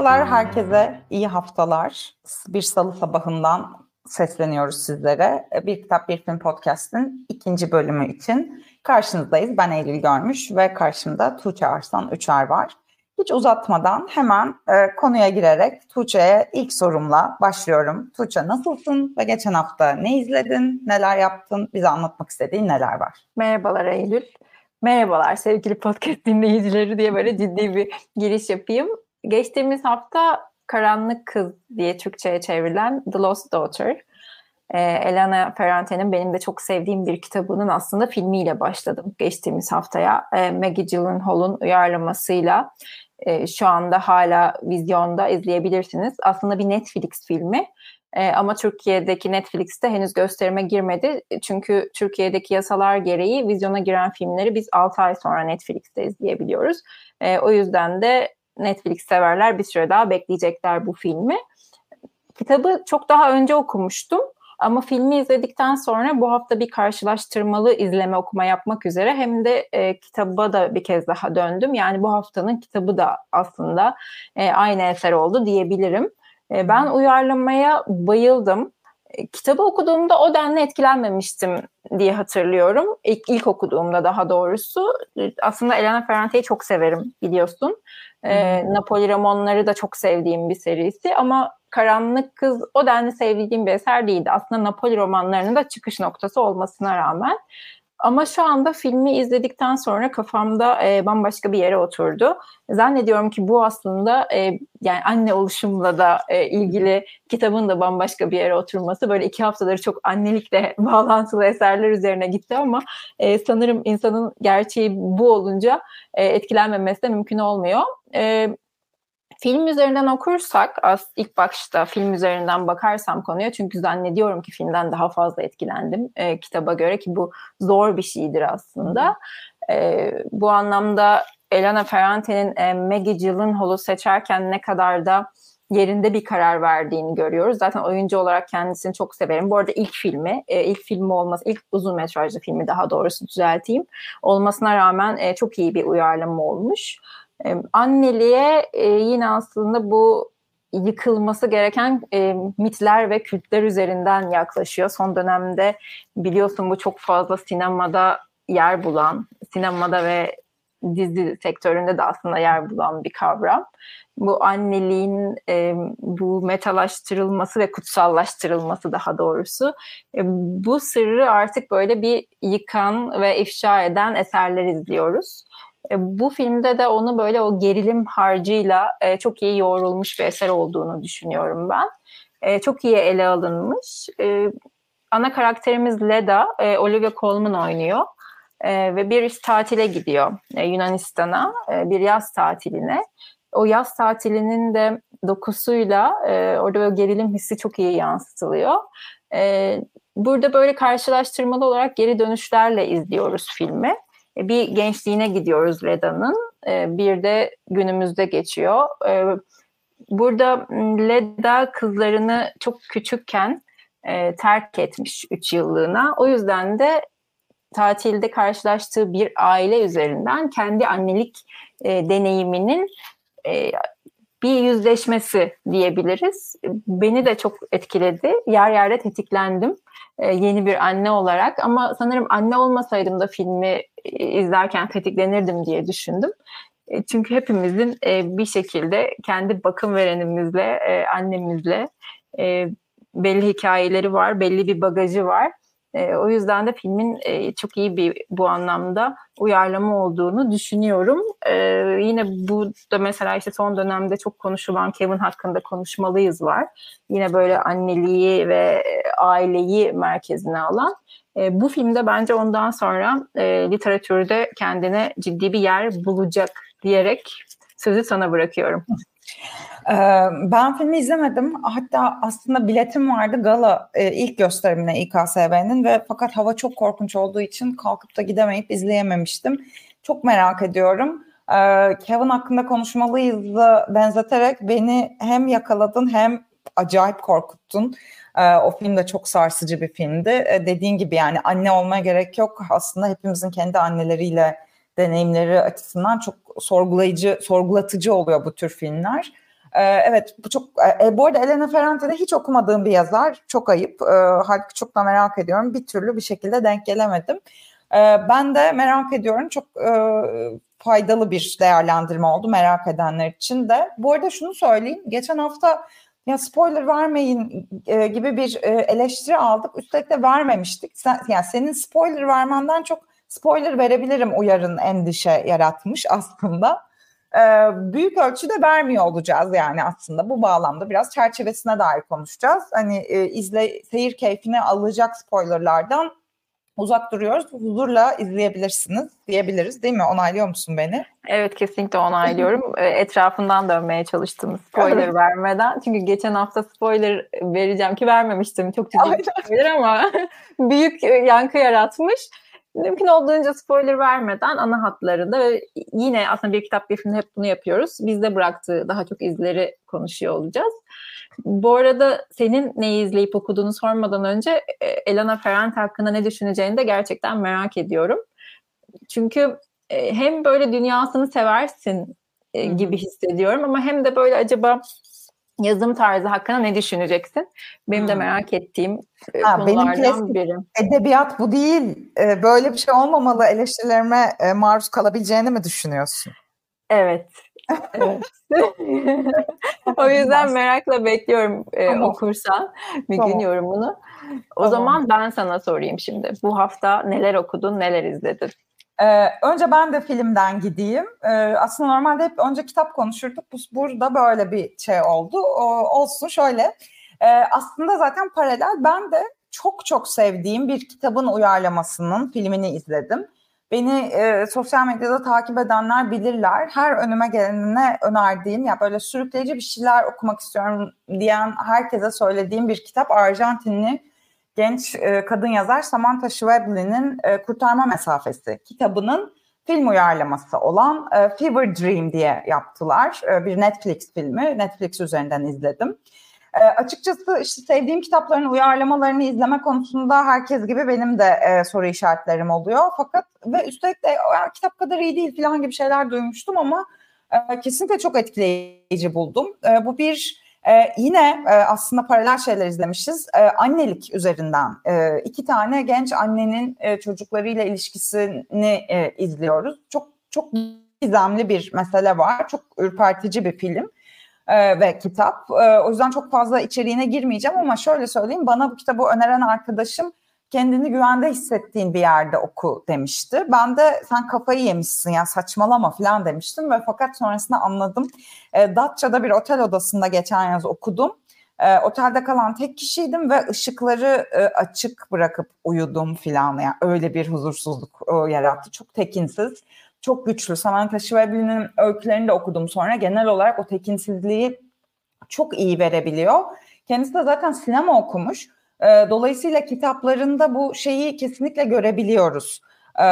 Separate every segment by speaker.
Speaker 1: Merhabalar herkese, iyi haftalar. Bir salı sabahından sesleniyoruz sizlere. Bir Kitap Bir Film Podcast'in ikinci bölümü için karşınızdayız. Ben Eylül Görmüş ve karşımda Tuğçe Arslan Üçer var. Hiç uzatmadan hemen e, konuya girerek Tuğçe'ye ilk sorumla başlıyorum. Tuğçe nasılsın ve geçen hafta ne izledin, neler yaptın, bize anlatmak istediğin neler var?
Speaker 2: Merhabalar Eylül. Merhabalar sevgili podcast dinleyicileri diye böyle ciddi bir giriş yapayım. Geçtiğimiz hafta Karanlık Kız diye Türkçe'ye çevrilen The Lost Daughter. Ee, Elena Ferrante'nin benim de çok sevdiğim bir kitabının aslında filmiyle başladım geçtiğimiz haftaya. Ee, Maggie Gyllenhaal'ın uyarlamasıyla e, şu anda hala vizyonda izleyebilirsiniz. Aslında bir Netflix filmi. E, ama Türkiye'deki Netflix'te henüz gösterime girmedi. Çünkü Türkiye'deki yasalar gereği vizyona giren filmleri biz 6 ay sonra Netflix'te izleyebiliyoruz. E, o yüzden de Netflix severler bir süre daha bekleyecekler bu filmi. Kitabı çok daha önce okumuştum. Ama filmi izledikten sonra bu hafta bir karşılaştırmalı izleme okuma yapmak üzere hem de e, kitaba da bir kez daha döndüm. Yani bu haftanın kitabı da aslında e, aynı eser oldu diyebilirim. E, ben uyarlamaya bayıldım. E, kitabı okuduğumda o denli etkilenmemiştim diye hatırlıyorum. İlk, ilk okuduğumda daha doğrusu. E, aslında Elena Ferrante'yi çok severim biliyorsun. E, Napoli romanları da çok sevdiğim bir serisi ama Karanlık Kız o denli sevdiğim bir eser değildi. Aslında Napoli romanlarının da çıkış noktası olmasına rağmen. Ama şu anda filmi izledikten sonra kafamda e, bambaşka bir yere oturdu. Zannediyorum ki bu aslında e, yani anne oluşumla da e, ilgili kitabın da bambaşka bir yere oturması. Böyle iki haftadır çok annelikle bağlantılı eserler üzerine gitti ama e, sanırım insanın gerçeği bu olunca e, etkilenmemesi de mümkün olmuyor. E, Film üzerinden okursak az ilk başta film üzerinden bakarsam konuya çünkü zannediyorum ki filmden daha fazla etkilendim e, kitaba göre ki bu zor bir şeydir aslında. E, bu anlamda Elena Ferrante'nin e, Maggie Gyllenhaal'u seçerken ne kadar da yerinde bir karar verdiğini görüyoruz. Zaten oyuncu olarak kendisini çok severim. Bu arada ilk filmi, e, ilk filmi olması, ilk uzun metrajlı filmi daha doğrusu düzelteyim. Olmasına rağmen e, çok iyi bir uyarlama olmuş. Anneliğe e, yine aslında bu yıkılması gereken mitler ve kültler üzerinden yaklaşıyor. Son dönemde biliyorsun bu çok fazla sinemada yer bulan, sinemada ve dizi sektöründe de aslında yer bulan bir kavram. Bu anneliğin e, bu metalaştırılması ve kutsallaştırılması daha doğrusu. E, bu sırrı artık böyle bir yıkan ve ifşa eden eserler izliyoruz. E, bu filmde de onu böyle o gerilim harcıyla e, çok iyi yoğrulmuş bir eser olduğunu düşünüyorum ben. E, çok iyi ele alınmış. Ana karakterimiz Leda, e, Olivia Colman oynuyor. Ve bir tatile gidiyor Yunanistan'a, bir yaz tatiline. O yaz tatilinin de dokusuyla orada böyle gerilim hissi çok iyi yansıtılıyor. Burada böyle karşılaştırmalı olarak geri dönüşlerle izliyoruz filmi. E, bir gençliğine gidiyoruz Leda'nın. E, bir de günümüzde geçiyor. E, burada Leda kızlarını çok küçükken terk etmiş 3 yıllığına. O yüzden de tatilde karşılaştığı bir aile üzerinden kendi annelik deneyiminin bir yüzleşmesi diyebiliriz. Beni de çok etkiledi. Yer yerde tetiklendim yeni bir anne olarak ama sanırım anne olmasaydım da filmi e, izlerken tetiklenirdim diye düşündüm. E, çünkü hepimizin e, bir şekilde kendi bakım verenimizle, e, annemizle e, belli hikayeleri var, belli bir bagajı var e, o yüzden de filmin e, çok iyi bir bu anlamda uyarlama olduğunu düşünüyorum. E, yine bu da mesela işte son dönemde çok konuşulan Kevin hakkında konuşmalıyız var. Yine böyle anneliği ve aileyi merkezine alan. E, bu filmde bence ondan sonra e, literatürde kendine ciddi bir yer bulacak diyerek sözü sana bırakıyorum.
Speaker 1: Ee, ben filmi izlemedim. Hatta aslında biletim vardı gala e, ilk gösterimine İKSV'nin ve fakat hava çok korkunç olduğu için kalkıp da gidemeyip izleyememiştim. Çok merak ediyorum. Ee, Kevin hakkında konuşmalıyız benzeterek beni hem yakaladın hem acayip korkuttun. Ee, o film de çok sarsıcı bir filmdi. dediğin gibi yani anne olmaya gerek yok. Aslında hepimizin kendi anneleriyle deneyimleri açısından çok sorgulayıcı, sorgulatıcı oluyor bu tür filmler. Ee, evet bu çok e, bu arada Elena Ferrante'de hiç okumadığım bir yazar. Çok ayıp. Ee, halbuki çok da merak ediyorum. Bir türlü bir şekilde denk gelemedim. Ee, ben de merak ediyorum. Çok e, faydalı bir değerlendirme oldu merak edenler için de. Bu arada şunu söyleyeyim. Geçen hafta ya spoiler vermeyin e, gibi bir e, eleştiri aldık. Üstelik de vermemiştik. Sen, yani senin spoiler vermenden çok spoiler verebilirim uyarın endişe yaratmış aslında. E, büyük ölçüde vermiyor olacağız yani aslında bu bağlamda biraz çerçevesine dair konuşacağız. Hani e, izle seyir keyfini alacak spoilerlardan uzak duruyoruz. Huzurla izleyebilirsiniz diyebiliriz değil mi? Onaylıyor musun beni?
Speaker 2: Evet kesinlikle onaylıyorum. E, etrafından dönmeye çalıştım spoiler vermeden. Çünkü geçen hafta spoiler vereceğim ki vermemiştim. Çok ciddi bir spoiler ama büyük yankı yaratmış. Mümkün olduğunca spoiler vermeden ana hatlarında ve yine aslında bir kitap bir filmde hep bunu yapıyoruz. Bizde bıraktığı daha çok izleri konuşuyor olacağız. Bu arada senin neyi izleyip okuduğunu sormadan önce e, Elena Ferrante hakkında ne düşüneceğini de gerçekten merak ediyorum. Çünkü e, hem böyle dünyasını seversin e, gibi hissediyorum ama hem de böyle acaba yazım tarzı hakkında ne düşüneceksin? Benim hmm. de merak ettiğim ha, konulardan biri.
Speaker 1: Edebiyat bu değil. Böyle bir şey olmamalı eleştirilerime maruz kalabileceğini mi düşünüyorsun?
Speaker 2: Evet. Evet. o yüzden merakla bekliyorum e, tamam. okursan bir tamam. gün yorumunu. O tamam. zaman ben sana sorayım şimdi. Bu hafta neler okudun, neler izledin?
Speaker 1: Ee, önce ben de filmden gideyim. Ee, aslında normalde hep önce kitap konuşurduk. Bu, burada böyle bir şey oldu. O, olsun şöyle. Ee, aslında zaten paralel ben de çok çok sevdiğim bir kitabın uyarlamasının filmini izledim. Beni e, sosyal medyada takip edenler bilirler. Her önüme gelenine önerdiğim ya böyle sürükleyici bir şeyler okumak istiyorum diyen herkese söylediğim bir kitap Arjantinli genç e, kadın yazar Samantha Schweblin e, Kurtarma Mesafesi kitabının film uyarlaması olan e, Fever Dream diye yaptılar. E, bir Netflix filmi. Netflix üzerinden izledim. E, açıkçası işte sevdiğim kitapların uyarlamalarını izleme konusunda herkes gibi benim de e, soru işaretlerim oluyor. Fakat ve üstelik de kitap kadar iyi değil falan gibi şeyler duymuştum ama e, kesinlikle çok etkileyici buldum. E, bu bir e, yine e, aslında paralel şeyler izlemişiz. E, annelik üzerinden e, iki tane genç annenin e, çocuklarıyla ilişkisini e, izliyoruz. Çok çok gizemli bir mesele var. Çok ürpertici bir film e, ve kitap. E, o yüzden çok fazla içeriğine girmeyeceğim ama şöyle söyleyeyim bana bu kitabı öneren arkadaşım kendini güvende hissettiğin bir yerde oku demişti. Ben de sen kafayı yemişsin ya saçmalama falan demiştim ve fakat sonrasında anladım. E, Datça'da bir otel odasında geçen yaz okudum. E, otelde kalan tek kişiydim ve ışıkları e, açık bırakıp uyudum filan. Yani öyle bir huzursuzluk e, yarattı. Çok tekinsiz çok güçlü. Samantha Schwebl'in öykülerini de okudum sonra. Genel olarak o tekinsizliği çok iyi verebiliyor. Kendisi de zaten sinema okumuş. Ee, dolayısıyla kitaplarında bu şeyi kesinlikle görebiliyoruz. Ee,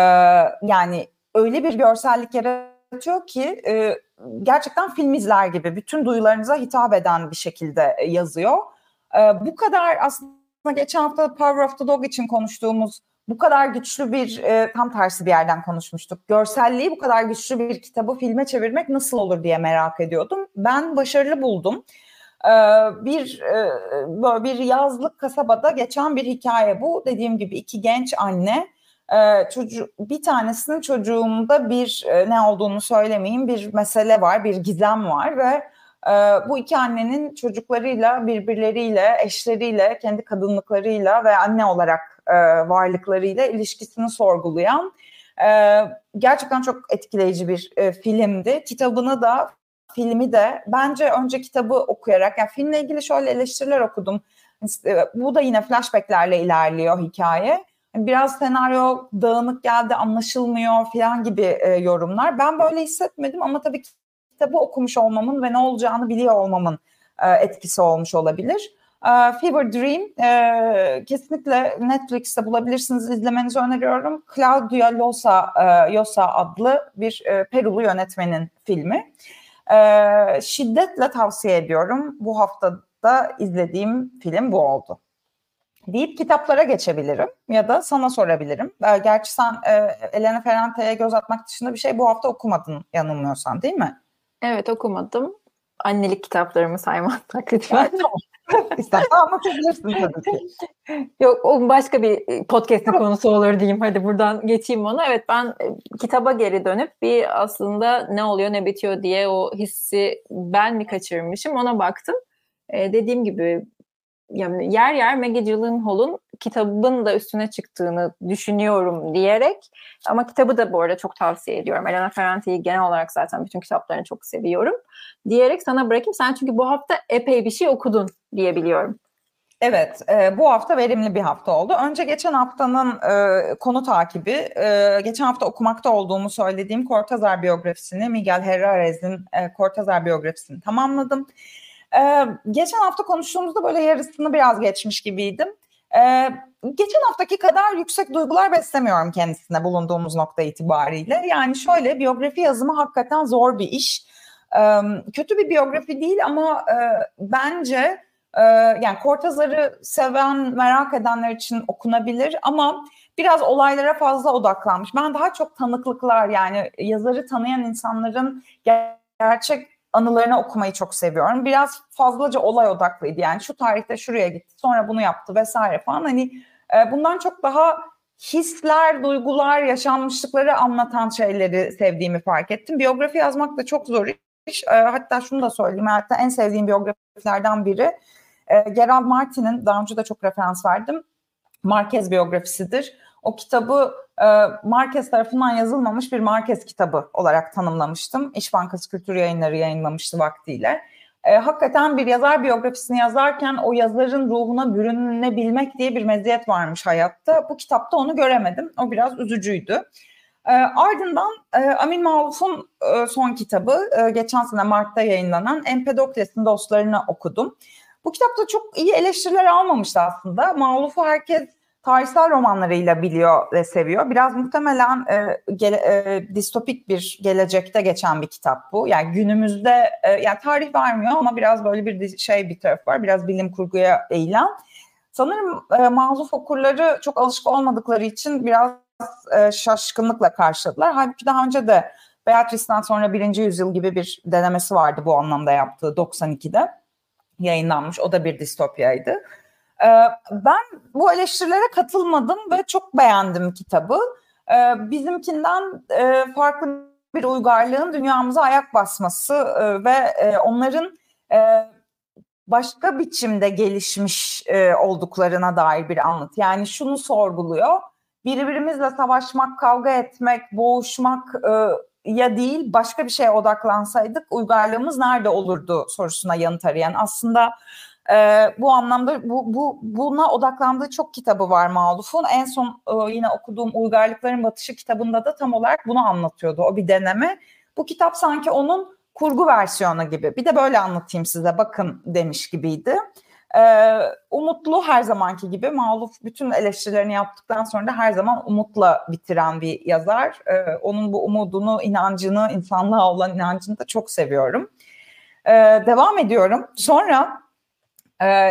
Speaker 1: yani öyle bir görsellik yaratıyor ki e, gerçekten film izler gibi bütün duyularınıza hitap eden bir şekilde yazıyor. Ee, bu kadar aslında geçen hafta Power of the Dog için konuştuğumuz bu kadar güçlü bir e, tam tersi bir yerden konuşmuştuk. Görselliği bu kadar güçlü bir kitabı filme çevirmek nasıl olur diye merak ediyordum. Ben başarılı buldum. Ee, bir e, bir yazlık kasabada geçen bir hikaye bu. Dediğim gibi iki genç anne e, çocuğu bir tanesinin çocuğunda bir e, ne olduğunu söylemeyeyim bir mesele var, bir gizem var ve bu iki annenin çocuklarıyla, birbirleriyle, eşleriyle, kendi kadınlıklarıyla ve anne olarak varlıklarıyla ilişkisini sorgulayan gerçekten çok etkileyici bir filmdi. Kitabını da filmi de bence önce kitabı okuyarak yani filmle ilgili şöyle eleştiriler okudum. E, bu da yine flashbacklerle ilerliyor hikaye. Biraz senaryo dağınık geldi, anlaşılmıyor falan gibi e, yorumlar. Ben böyle hissetmedim ama tabii kitabı okumuş olmamın ve ne olacağını biliyor olmamın e, etkisi olmuş olabilir. Ee, Fever Dream e, kesinlikle Netflix'te bulabilirsiniz izlemenizi öneriyorum. Claudia Losa, e, Yosa adlı bir e, Perulu yönetmenin filmi. E, şiddetle tavsiye ediyorum. Bu haftada izlediğim film bu oldu. Deyip kitaplara geçebilirim ya da sana sorabilirim. E, gerçi sen e, Elena Ferrante'ye göz atmak dışında bir şey bu hafta okumadın yanılmıyorsan değil mi?
Speaker 2: Evet okumadım. annelik kitaplarımı saymazsak lütfen.
Speaker 1: İstersen anlatabilirsin tabii ki.
Speaker 2: Yok o başka bir podcast'in konusu olur diyeyim. Hadi buradan geçeyim ona. Evet ben e, kitaba geri dönüp bir aslında ne oluyor ne bitiyor diye o hissi ben mi kaçırmışım ona baktım. Ee, dediğim gibi yani yer yer Maggie Gyllenhaal'ın kitabın da üstüne çıktığını düşünüyorum diyerek ama kitabı da bu arada çok tavsiye ediyorum. Elena Ferrante'yi genel olarak zaten bütün kitaplarını çok seviyorum. Diyerek sana bırakayım. Sen çünkü bu hafta epey bir şey okudun diye biliyorum.
Speaker 1: Evet, e, bu hafta verimli bir hafta oldu. Önce geçen haftanın e, konu takibi, e, geçen hafta okumakta olduğumu söylediğim Cortázar biyografisini, Miguel Herrerez'in e, Cortázar biyografisini tamamladım. Ee, geçen hafta konuştuğumuzda böyle yarısını biraz geçmiş gibiydim. Ee, geçen haftaki kadar yüksek duygular beslemiyorum kendisine bulunduğumuz nokta itibariyle. Yani şöyle biyografi yazımı hakikaten zor bir iş. Ee, kötü bir biyografi değil ama e, bence e, yani Cortázar'ı seven, merak edenler için okunabilir ama biraz olaylara fazla odaklanmış. Ben daha çok tanıklıklar yani yazarı tanıyan insanların gerçek anılarını okumayı çok seviyorum. Biraz fazlaca olay odaklıydı yani şu tarihte şuraya gitti sonra bunu yaptı vesaire falan hani e, bundan çok daha hisler, duygular, yaşanmışlıkları anlatan şeyleri sevdiğimi fark ettim. Biyografi yazmak da çok zor iş. E, hatta şunu da söyleyeyim hatta en sevdiğim biyografilerden biri e, Gerald Martin'in daha önce de çok referans verdim. Marquez biyografisidir. O kitabı Marquez tarafından yazılmamış bir Marquez kitabı olarak tanımlamıştım. İş Bankası Kültür Yayınları yayınlamıştı vaktiyle. E, hakikaten bir yazar biyografisini yazarken o yazarın ruhuna bürünebilmek diye bir meziyet varmış hayatta. Bu kitapta onu göremedim. O biraz üzücüydü. E, ardından e, Amin Maluf'un e, son kitabı e, geçen sene Mart'ta yayınlanan Empedokles'in Dostlarını okudum. Bu kitapta çok iyi eleştiriler almamıştı aslında. Maluf'u herkes tarihsel romanlarıyla biliyor ve seviyor. Biraz muhtemelen e, gele, e, distopik bir gelecekte geçen bir kitap bu. Yani günümüzde e, yani tarih vermiyor ama biraz böyle bir şey bir taraf var. Biraz bilim kurguya eğilen. Sanırım e, mazluf okurları çok alışık olmadıkları için biraz e, şaşkınlıkla karşıladılar. Halbuki daha önce de Beatrice'den sonra birinci yüzyıl gibi bir denemesi vardı bu anlamda yaptığı 92'de yayınlanmış. O da bir distopyaydı. Ee, ben bu eleştirilere katılmadım ve çok beğendim kitabı. Ee, bizimkinden e, farklı bir uygarlığın dünyamıza ayak basması e, ve e, onların başka biçimde gelişmiş olduklarına dair bir anlat. Yani şunu sorguluyor. Birbirimizle savaşmak, kavga etmek, boğuşmak ya değil başka bir şeye odaklansaydık uygarlığımız nerede olurdu sorusuna yanıt arayan. Aslında e, bu anlamda bu, bu buna odaklandığı çok kitabı var Maluf'un. En son e, yine okuduğum Uygarlıkların Batışı kitabında da tam olarak bunu anlatıyordu. O bir deneme. Bu kitap sanki onun kurgu versiyonu gibi. Bir de böyle anlatayım size bakın demiş gibiydi. Ee, umutlu her zamanki gibi Maluf bütün eleştirilerini yaptıktan sonra da her zaman umutla bitiren bir yazar. Ee, onun bu umudunu, inancını, insanlığa olan inancını da çok seviyorum. Ee, devam ediyorum. Sonra e,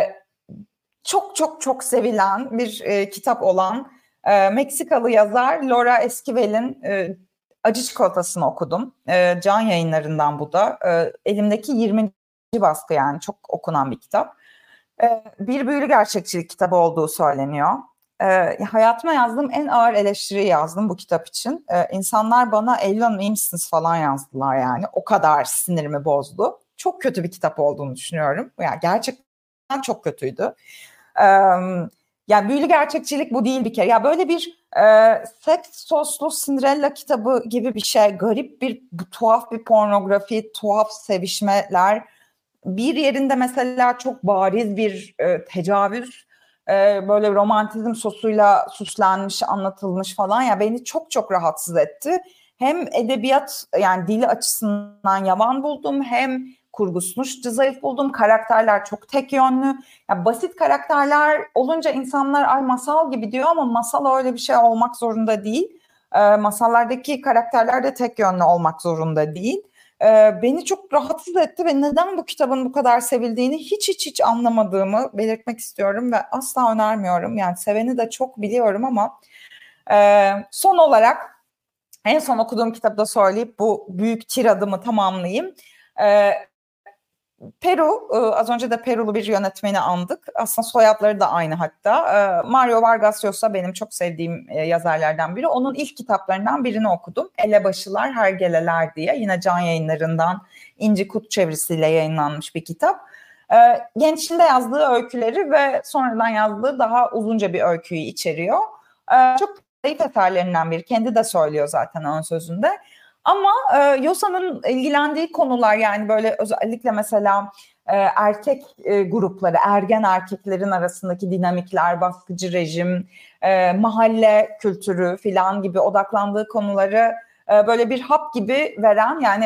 Speaker 1: çok çok çok sevilen bir e, kitap olan e, Meksikalı yazar Laura Esquivel'in e, Acı Çikolatasını okudum. E, Can yayınlarından bu da. E, elimdeki 20. baskı yani çok okunan bir kitap. E, bir büyülü gerçekçilik kitabı olduğu söyleniyor. E, hayatıma yazdığım en ağır eleştiriyi yazdım bu kitap için. E, insanlar bana Eylül Hanım iyi misiniz falan yazdılar yani. O kadar sinirimi bozdu. Çok kötü bir kitap olduğunu düşünüyorum. Yani gerçekten çok kötüydü. Ee, yani büyülü gerçekçilik bu değil bir kere. Ya böyle bir e, seks soslu Cinderella kitabı gibi bir şey. Garip bir bu, tuhaf bir pornografi, tuhaf sevişmeler. Bir yerinde mesela çok bariz bir e, tecavüz e, böyle romantizm sosuyla süslenmiş, anlatılmış falan ya beni çok çok rahatsız etti. Hem edebiyat yani dili açısından yavan buldum hem kurgusunu zayıf buldum. Karakterler çok tek yönlü. Yani basit karakterler olunca insanlar ay masal gibi diyor ama masal öyle bir şey olmak zorunda değil. E, masallardaki karakterler de tek yönlü olmak zorunda değil. E, beni çok rahatsız etti ve neden bu kitabın bu kadar sevildiğini hiç hiç hiç anlamadığımı belirtmek istiyorum ve asla önermiyorum. Yani seveni de çok biliyorum ama e, son olarak en son okuduğum kitabı da söyleyip bu büyük tiradımı tamamlayayım. E, Peru, e, az önce de Perulu bir yönetmeni andık. Aslında soyadları da aynı hatta. E, Mario Vargas Llosa benim çok sevdiğim e, yazarlardan biri. Onun ilk kitaplarından birini okudum. Elebaşılar Hergeleler diye. Yine Can Yayınları'ndan İnci Kut çevirisiyle yayınlanmış bir kitap. Gençliğinde yazdığı öyküleri ve sonradan yazdığı daha uzunca bir öyküyü içeriyor. Çok zayıf eserlerinden biri. Kendi de söylüyor zaten ön sözünde. Ama e, Yosa'nın ilgilendiği konular yani böyle özellikle mesela e, erkek e, grupları, ergen erkeklerin arasındaki dinamikler, baskıcı rejim, e, mahalle kültürü filan gibi odaklandığı konuları e, böyle bir hap gibi veren yani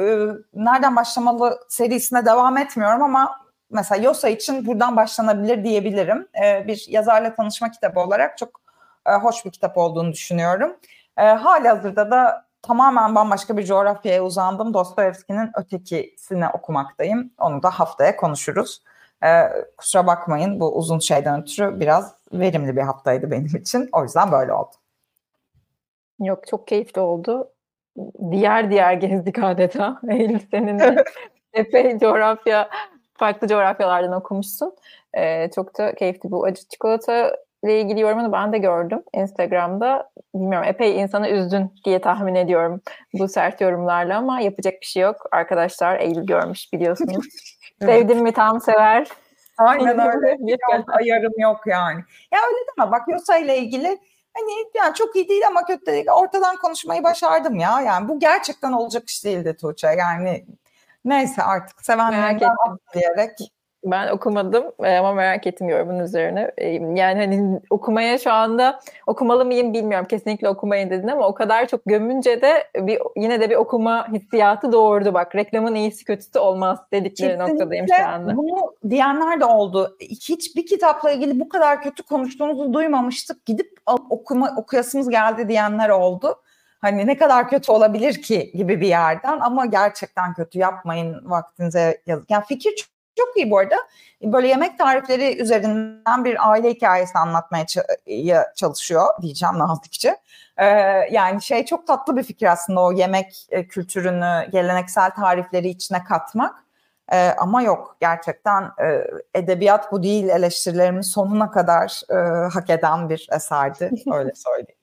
Speaker 1: e, nereden başlamalı serisine devam etmiyorum ama mesela Yosa için buradan başlanabilir diyebilirim. E, bir yazarla tanışma kitabı olarak çok e, hoş bir kitap olduğunu düşünüyorum. E, hali hazırda da tamamen bambaşka bir coğrafyaya uzandım. Dostoyevski'nin ötekisini okumaktayım. Onu da haftaya konuşuruz. Ee, kusura bakmayın bu uzun şeyden ötürü biraz verimli bir haftaydı benim için. O yüzden böyle oldu.
Speaker 2: Yok çok keyifli oldu. Diğer diğer gezdik adeta. Eylül seninle epey coğrafya, farklı coğrafyalardan okumuşsun. Ee, çok da keyifli bu acı çikolata ile ilgili yorumunu ben de gördüm Instagram'da. Bilmiyorum epey insanı üzdün diye tahmin ediyorum bu sert yorumlarla ama yapacak bir şey yok. Arkadaşlar Eylül görmüş biliyorsunuz. Sevdim mi tam sever.
Speaker 1: Aynen öyle. Bir ayarım yok yani. Ya öyle deme bak Yosa ile ilgili hani yani çok iyi değil ama kötü değil. Ortadan konuşmayı başardım ya. Yani bu gerçekten olacak iş değildi Tuğçe. Yani neyse artık sevenlerden diyerek
Speaker 2: ben okumadım e, ama merak ettim yorumun üzerine. E, yani hani okumaya şu anda okumalı mıyım bilmiyorum. Kesinlikle okumayın dedin ama o kadar çok gömünce de bir yine de bir okuma hissiyatı doğurdu bak. Reklamın iyisi kötüsü olmaz dedikleri Kesinlikle noktadayım şu anda.
Speaker 1: Bunu diyenler de oldu. Hiç bir kitapla ilgili bu kadar kötü konuştuğunuzu duymamıştık. Gidip okuma okuyasımız geldi diyenler oldu. Hani ne kadar kötü olabilir ki gibi bir yerden ama gerçekten kötü yapmayın vaktinize yazık. Yani fikir çok iyi bu arada. Böyle yemek tarifleri üzerinden bir aile hikayesi anlatmaya çalışıyor diyeceğim nazikçe. Ee, yani şey çok tatlı bir fikir aslında o yemek e, kültürünü, geleneksel tarifleri içine katmak. Ee, ama yok gerçekten e, edebiyat bu değil eleştirilerimi sonuna kadar e, hak eden bir eserdi öyle söyleyeyim.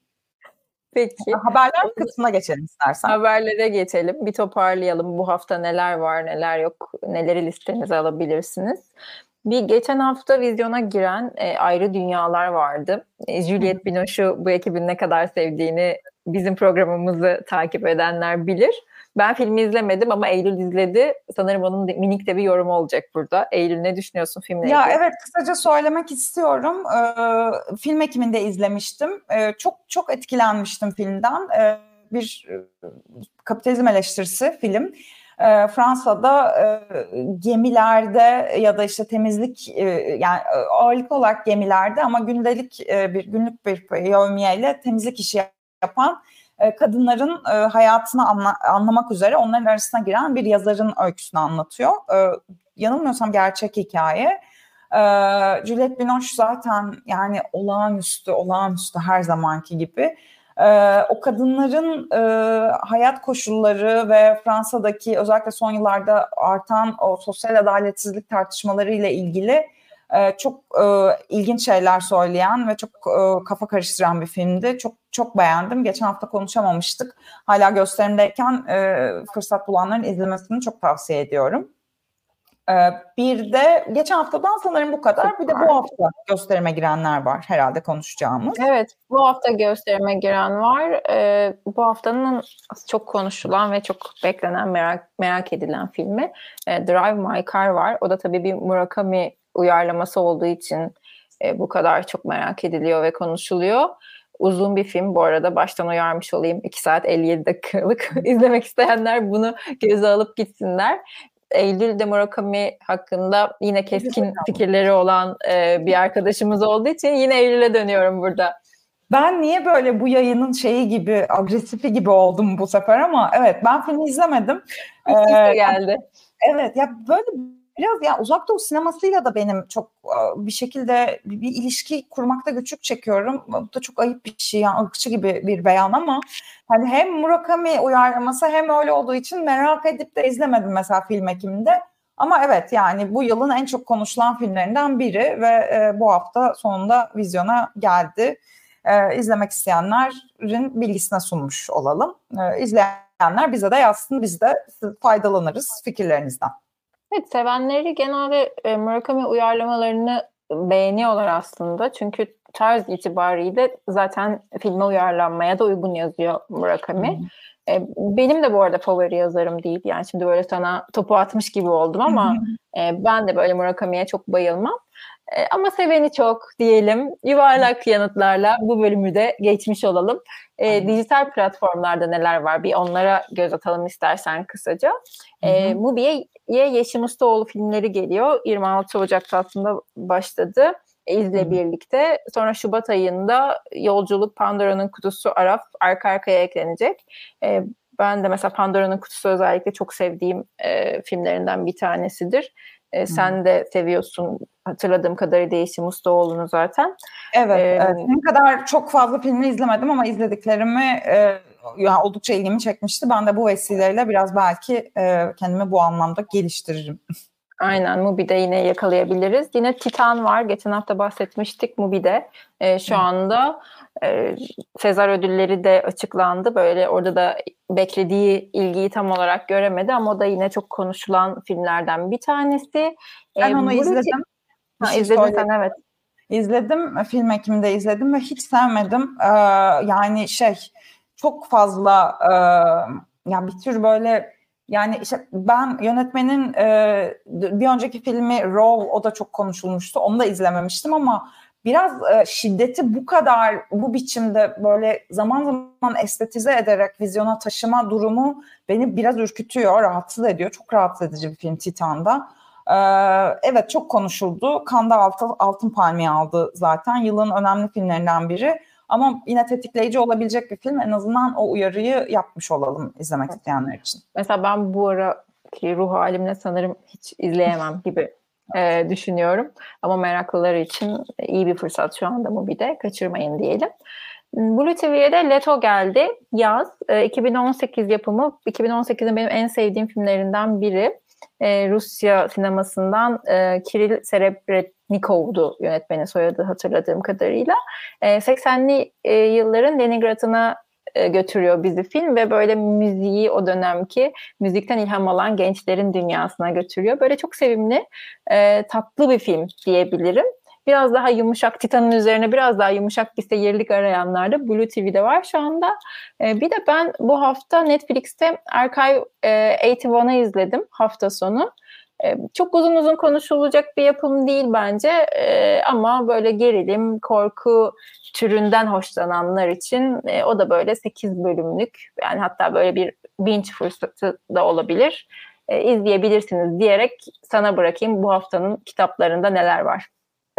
Speaker 2: Peki.
Speaker 1: Haberler kısmına geçelim istersen.
Speaker 2: Haberlere geçelim. Bir toparlayalım. Bu hafta neler var, neler yok, neleri listenize alabilirsiniz. Bir geçen hafta vizyona giren e, ayrı dünyalar vardı. E, Juliette Binoche'u bu ekibin ne kadar sevdiğini bizim programımızı takip edenler bilir. Ben filmi izlemedim ama Eylül izledi. Sanırım onun minik de bir yorum olacak burada. Eylül ne düşünüyorsun filmle
Speaker 1: Ya evet kısaca söylemek istiyorum. Ee, film ekiminde izlemiştim. Ee, çok çok etkilenmiştim filmden. Ee, bir e, kapitalizm eleştirisi film. E, Fransa'da e, gemilerde ya da işte temizlik e, yani ağırlık olarak gemilerde ama gündelik e, bir günlük bir yevmiyeyle temizlik işi yapan e, kadınların e, hayatını anla, anlamak üzere onların arasına giren bir yazarın öyküsünü anlatıyor. E, yanılmıyorsam gerçek hikaye. Juliette Binoche zaten yani olağanüstü, olağanüstü her zamanki gibi. o kadınların hayat koşulları ve Fransa'daki özellikle son yıllarda artan o sosyal adaletsizlik tartışmaları ile ilgili e, çok e, ilginç şeyler söyleyen ve çok e, kafa karıştıran bir filmdi. Çok çok beğendim. Geçen hafta konuşamamıştık. Hala gösterimdeyken e, fırsat bulanların izlemesini çok tavsiye ediyorum. E, bir de geçen haftadan sanırım bu kadar. Bir de bu hafta gösterime girenler var herhalde konuşacağımız.
Speaker 2: Evet, bu hafta gösterime giren var. Ee, bu haftanın çok konuşulan ve çok beklenen, merak merak edilen filmi e, Drive My Car var. O da tabii bir Murakami uyarlaması olduğu için e, bu kadar çok merak ediliyor ve konuşuluyor. Uzun bir film bu arada baştan uyarmış olayım. 2 saat 57 dakikalık izlemek isteyenler bunu göze alıp gitsinler. Eylül de Murakami hakkında yine keskin fikirleri olan e, bir arkadaşımız olduğu için yine Eylül'e dönüyorum burada.
Speaker 1: Ben niye böyle bu yayının şeyi gibi agresifi gibi oldum bu sefer ama evet ben filmi izlemedim.
Speaker 2: Ee, geldi.
Speaker 1: Evet ya böyle biraz ya uzak doğu sinemasıyla da benim çok bir şekilde bir ilişki kurmakta güçlük çekiyorum. Bu da çok ayıp bir şey yani ırkçı gibi bir beyan ama hani hem Murakami uyarlaması hem öyle olduğu için merak edip de izlemedim mesela film ekiminde. Ama evet yani bu yılın en çok konuşulan filmlerinden biri ve e, bu hafta sonunda vizyona geldi. E, izlemek isteyenlerin bilgisine sunmuş olalım. E, izleyenler bize de yazsın, biz de faydalanırız fikirlerinizden.
Speaker 2: Evet, sevenleri genelde e, Murakami uyarlamalarını beğeniyorlar aslında. Çünkü tarz itibariyle zaten filme uyarlanmaya da uygun yazıyor Murakami. Hmm. E, benim de bu arada favori yazarım değil. Yani şimdi böyle sana topu atmış gibi oldum ama e, ben de böyle Murakami'ye çok bayılmam. E, ama seveni çok diyelim. Yuvarlak yanıtlarla bu bölümü de geçmiş olalım. E, dijital platformlarda neler var? Bir onlara göz atalım istersen kısaca. E, Mubi'ye Yeşim Ustaoğlu filmleri geliyor. 26 Ocak'ta aslında başladı. İzle birlikte. Sonra Şubat ayında Yolculuk Pandora'nın Kutusu Araf arka arkaya eklenecek. E, ben de mesela Pandora'nın Kutusu özellikle çok sevdiğim e, filmlerinden bir tanesidir. E, sen de seviyorsun hatırladığım kadarıyla Yeşim Ustaoğlu'nu zaten.
Speaker 1: Evet, ee, evet. Ne kadar çok fazla filmi izlemedim ama izlediklerimi e, yani oldukça ilgimi çekmişti. Ben de bu vesileyle biraz belki e, kendimi bu anlamda geliştiririm.
Speaker 2: Aynen Mubi'de yine yakalayabiliriz. Yine Titan var. Geçen hafta bahsetmiştik Mubi'de. E, şu anda e, Sezar ödülleri de açıklandı. Böyle orada da beklediği ilgiyi tam olarak göremedi ama o da yine çok konuşulan filmlerden bir tanesi.
Speaker 1: Ben e, onu izledim.
Speaker 2: Ha, şey izledin söyleyeyim. sen evet.
Speaker 1: İzledim. Film ekiminde izledim ve hiç sevmedim. Ee, yani şey çok fazla e, yani bir tür böyle yani işte ben yönetmenin e, bir önceki filmi Raw o da çok konuşulmuştu. Onu da izlememiştim ama biraz e, şiddeti bu kadar bu biçimde böyle zaman zaman estetize ederek vizyona taşıma durumu beni biraz ürkütüyor, rahatsız ediyor. Çok rahatsız edici bir film Titan'da. Ee, evet çok konuşuldu. Kanda altın, altın palmiye aldı zaten. Yılın önemli filmlerinden biri. Ama yine tetikleyici olabilecek bir film. En azından o uyarıyı yapmış olalım izlemek isteyenler için.
Speaker 2: Mesela ben bu ara ki ruh halimle sanırım hiç izleyemem gibi e, düşünüyorum. Ama meraklıları için iyi bir fırsat şu anda mı bir de kaçırmayın diyelim. Blue TV'ye de Leto geldi. Yaz. E, 2018 yapımı. 2018'in benim en sevdiğim filmlerinden biri. E, Rusya sinemasından e, Kiril Serebrennikov'du yönetmenin soyadı hatırladığım kadarıyla. E, 80'li e, yılların Leningrad'ına e, götürüyor bizi film ve böyle müziği o dönemki müzikten ilham alan gençlerin dünyasına götürüyor. Böyle çok sevimli, e, tatlı bir film diyebilirim. Biraz daha yumuşak, Titan'ın üzerine biraz daha yumuşak bir seyirlik arayanlar da Blue TV'de var şu anda. E, bir de ben bu hafta Netflix'te Archive e, 81'ı izledim hafta sonu. E, çok uzun uzun konuşulacak bir yapım değil bence e, ama böyle gerilim, korku türünden hoşlananlar için e, o da böyle 8 bölümlük yani hatta böyle bir binge fırsatı da olabilir. E, izleyebilirsiniz diyerek sana bırakayım bu haftanın kitaplarında neler var.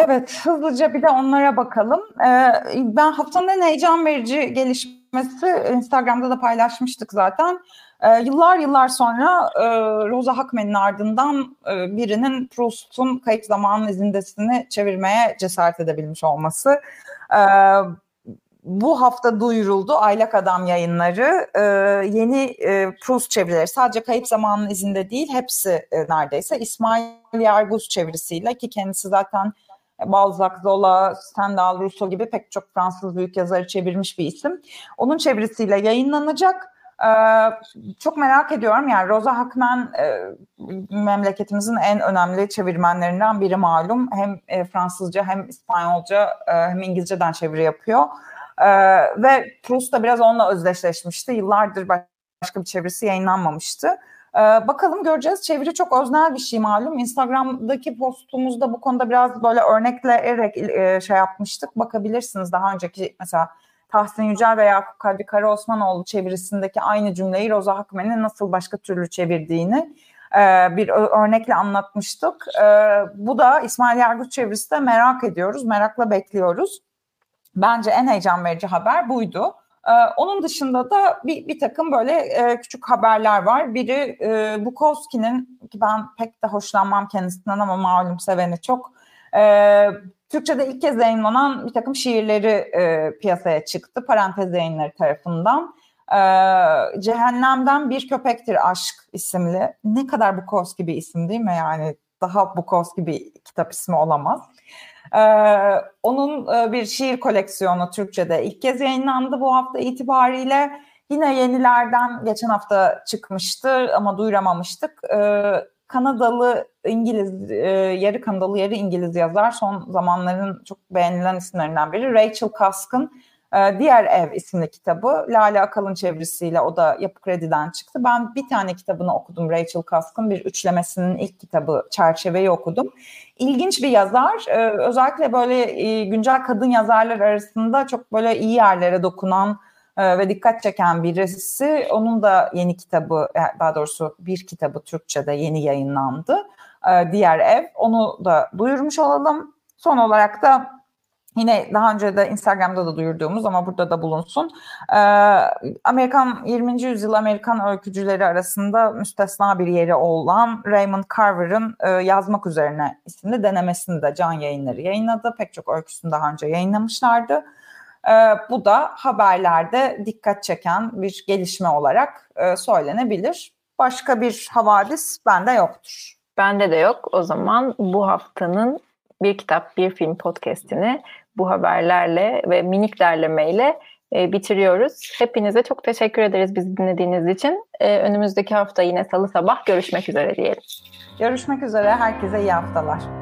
Speaker 1: Evet, hızlıca bir de onlara bakalım. Ee, ben haftanın en heyecan verici gelişmesi Instagram'da da paylaşmıştık zaten. Ee, yıllar yıllar sonra e, Rosa Hakmen'in ardından e, birinin Proust'un kayıp zamanın izindesini çevirmeye cesaret edebilmiş olması. Ee, bu hafta duyuruldu Aylak Adam yayınları yeni e, Proust çevirileri sadece kayıp zamanın izinde değil hepsi e, neredeyse İsmail Yarguz çevirisiyle ki kendisi zaten Balzac, Zola, Stendhal, Rousseau gibi pek çok Fransız büyük yazarı çevirmiş bir isim. Onun çevirisiyle yayınlanacak. Ee, çok merak ediyorum yani Rosa Hakman e, memleketimizin en önemli çevirmenlerinden biri malum. Hem e, Fransızca hem İspanyolca e, hem İngilizceden çeviri yapıyor. E, ve Proust da biraz onunla özdeşleşmişti. Yıllardır başka bir çevirisi yayınlanmamıştı. Ee, bakalım göreceğiz. Çeviri çok öznel bir şey malum. Instagram'daki postumuzda bu konuda biraz böyle örnekleyerek e, şey yapmıştık. Bakabilirsiniz daha önceki mesela Tahsin Yücel veya Yakup Kadri Karaosmanoğlu çevirisindeki aynı cümleyi Roza Hakmen'in nasıl başka türlü çevirdiğini e, bir örnekle anlatmıştık. E, bu da İsmail Yargıç çevirisi de merak ediyoruz, merakla bekliyoruz. Bence en heyecan verici haber buydu. Ee, onun dışında da bir, bir takım böyle e, küçük haberler var. Biri e, Bukowski'nin ki ben pek de hoşlanmam kendisinden ama malum seveni çok. E, Türkçe'de ilk kez yayınlanan bir takım şiirleri piyasaya çıktı. Parantez yayınları tarafından. Cehennemden Bir Köpektir Aşk isimli. Ne kadar Bukowski bir isim değil mi? Yani daha Bukowski bir kitap ismi olamaz. Ee, onun e, bir şiir koleksiyonu Türkçe'de ilk kez yayınlandı bu hafta itibariyle. Yine yenilerden geçen hafta çıkmıştı ama duyuramamıştık. Ee, Kanadalı İngiliz, e, yarı Kanadalı yarı İngiliz yazar son zamanların çok beğenilen isimlerinden biri Rachel Kask'ın e, Diğer Ev isimli kitabı. Lale Akalın çevirisiyle o da Yapı Kredi'den çıktı. Ben bir tane kitabını okudum Rachel Kask'ın bir üçlemesinin ilk kitabı Çerçeveyi okudum. İlginç bir yazar. E, özellikle böyle e, güncel kadın yazarlar arasında çok böyle iyi yerlere dokunan e, ve dikkat çeken birisi. Onun da yeni kitabı, daha doğrusu bir kitabı Türkçe'de yeni yayınlandı. Diğer Ev. Onu da duyurmuş olalım. Son olarak da Yine daha önce de Instagram'da da duyurduğumuz ama burada da bulunsun. Amerikan 20. yüzyıl Amerikan öykücüleri arasında müstesna bir yeri olan Raymond Carver'ın yazmak üzerine isimli denemesini de Can Yayınları yayınladı. Pek çok öyküsünü daha önce yayınlamışlardı. E, bu da haberlerde dikkat çeken bir gelişme olarak e, söylenebilir. Başka bir havadis bende yoktur.
Speaker 2: Bende de yok. O zaman bu haftanın bir kitap, bir film podcastini bu haberlerle ve minik derlemeyle e, bitiriyoruz. Hepinize çok teşekkür ederiz bizi dinlediğiniz için. E, önümüzdeki hafta yine salı sabah görüşmek üzere diyelim.
Speaker 1: Görüşmek üzere. Herkese iyi haftalar.